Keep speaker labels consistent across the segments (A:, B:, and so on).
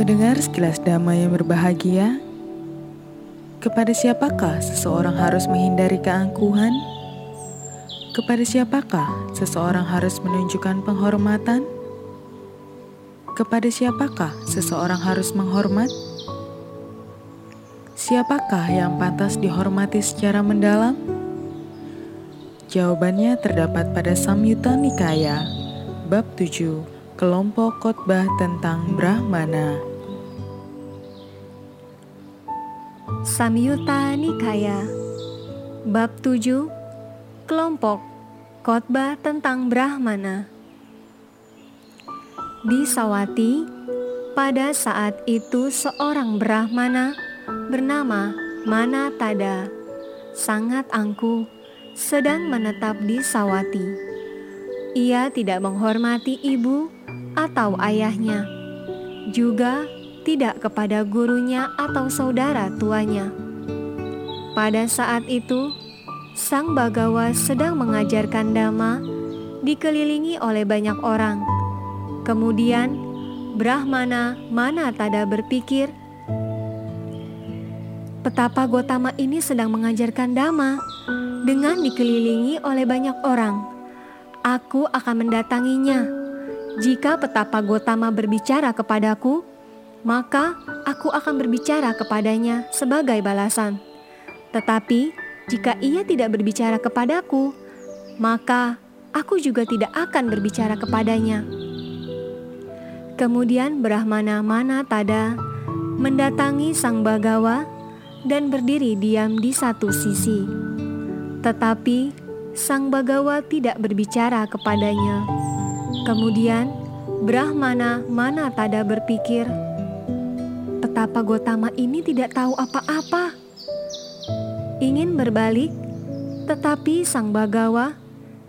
A: Pendengar sekilas damai yang berbahagia, kepada siapakah seseorang harus menghindari keangkuhan? Kepada siapakah seseorang harus menunjukkan penghormatan? Kepada siapakah seseorang harus menghormat? Siapakah yang pantas dihormati secara mendalam? Jawabannya terdapat pada Samyutta Nikaya, bab 7, kelompok khotbah tentang Brahmana.
B: Samyutta Nikaya. Bab 7 Kelompok Khotbah tentang Brahmana. Di Sawati, pada saat itu seorang Brahmana bernama Manatada sangat angkuh sedang menetap di Sawati. Ia tidak menghormati ibu atau ayahnya, juga tidak kepada gurunya atau saudara tuanya. Pada saat itu, Sang Bagawa sedang mengajarkan Dhamma dikelilingi oleh banyak orang. Kemudian, Brahmana mana tada berpikir, Petapa Gotama ini sedang mengajarkan Dhamma dengan dikelilingi oleh banyak orang. Aku akan mendatanginya. Jika petapa Gotama berbicara kepadaku, maka aku akan berbicara kepadanya sebagai balasan. Tetapi jika ia tidak berbicara kepadaku, maka aku juga tidak akan berbicara kepadanya. Kemudian Brahmana Mana Tada mendatangi Sang Bagawa dan berdiri diam di satu sisi. Tetapi Sang Bagawa tidak berbicara kepadanya. Kemudian Brahmana Mana Tada berpikir, Petapa Gotama ini tidak tahu apa-apa. Ingin berbalik, tetapi Sang Bagawa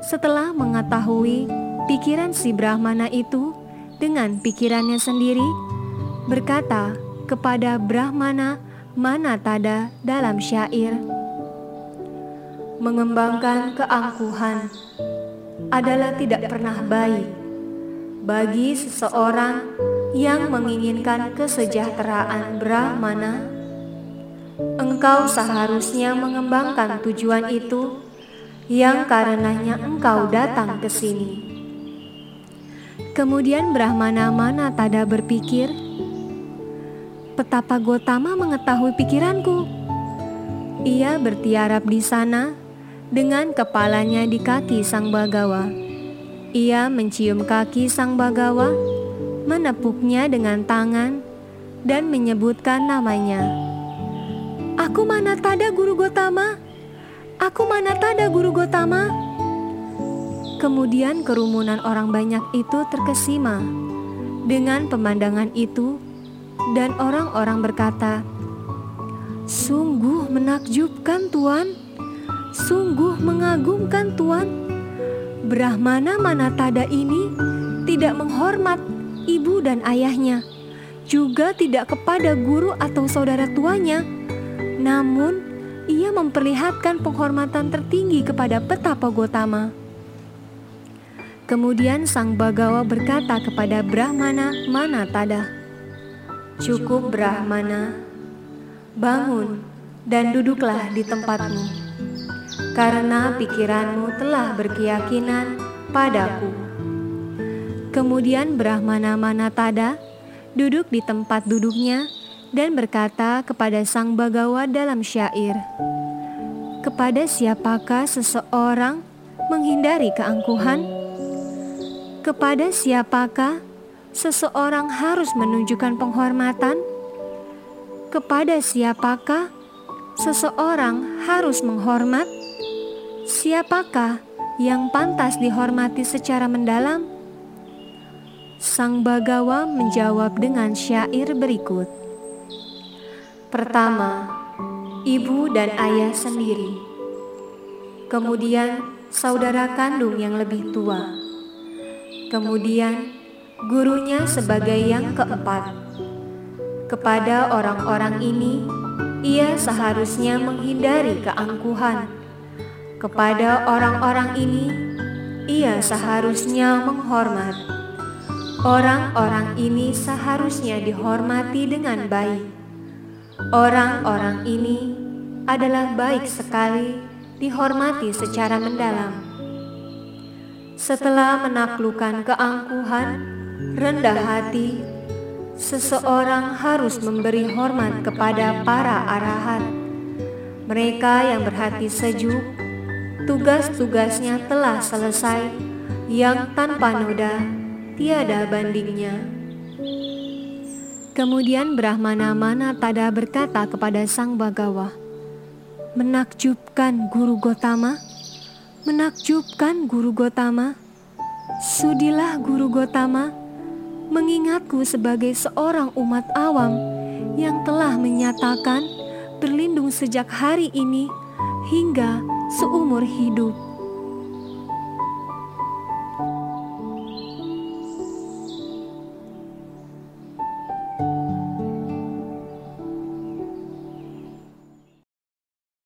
B: setelah mengetahui pikiran si Brahmana itu dengan pikirannya sendiri, berkata kepada Brahmana Manatada dalam syair, Mengembangkan keangkuhan adalah tidak pernah baik bagi seseorang yang menginginkan kesejahteraan Brahmana, engkau seharusnya mengembangkan tujuan itu yang karenanya engkau datang ke sini. Kemudian Brahmana mana tada berpikir, Petapa Gotama mengetahui pikiranku. Ia bertiarap di sana dengan kepalanya di kaki Sang Bagawa. Ia mencium kaki Sang Bagawa menepuknya dengan tangan, dan menyebutkan namanya. Aku mana tada Guru Gotama? Aku mana tada Guru Gotama? Kemudian kerumunan orang banyak itu terkesima dengan pemandangan itu dan orang-orang berkata, Sungguh menakjubkan Tuan, sungguh mengagumkan Tuan. Brahmana Manatada ini tidak menghormat ibu dan ayahnya, juga tidak kepada guru atau saudara tuanya. Namun, ia memperlihatkan penghormatan tertinggi kepada petapa Gotama. Kemudian sang Bagawa berkata kepada Brahmana Manatada, Cukup Brahmana, bangun dan duduklah di tempatmu, karena pikiranmu telah berkeyakinan padaku. Kemudian Brahmana Manatada duduk di tempat duduknya dan berkata kepada Sang Bagawa dalam syair, Kepada siapakah seseorang menghindari keangkuhan? Kepada siapakah seseorang harus menunjukkan penghormatan? Kepada siapakah seseorang harus menghormat? Siapakah yang pantas dihormati secara mendalam? Sang Bagawa menjawab dengan syair berikut. Pertama, ibu dan ayah sendiri. Kemudian saudara kandung yang lebih tua. Kemudian gurunya sebagai yang keempat. Kepada orang-orang ini, ia seharusnya menghindari keangkuhan. Kepada orang-orang ini, ia seharusnya menghormat Orang-orang ini seharusnya dihormati dengan baik. Orang-orang ini adalah baik sekali dihormati secara mendalam. Setelah menaklukkan keangkuhan, rendah hati, seseorang harus memberi hormat kepada para arahan. Mereka yang berhati sejuk, tugas-tugasnya telah selesai, yang tanpa noda tiada bandingnya. Kemudian Brahmana Manatada berkata kepada Sang Bagawa, Menakjubkan Guru Gotama, menakjubkan Guru Gotama, sudilah Guru Gotama mengingatku sebagai seorang umat awam yang telah menyatakan berlindung sejak hari ini hingga seumur hidup.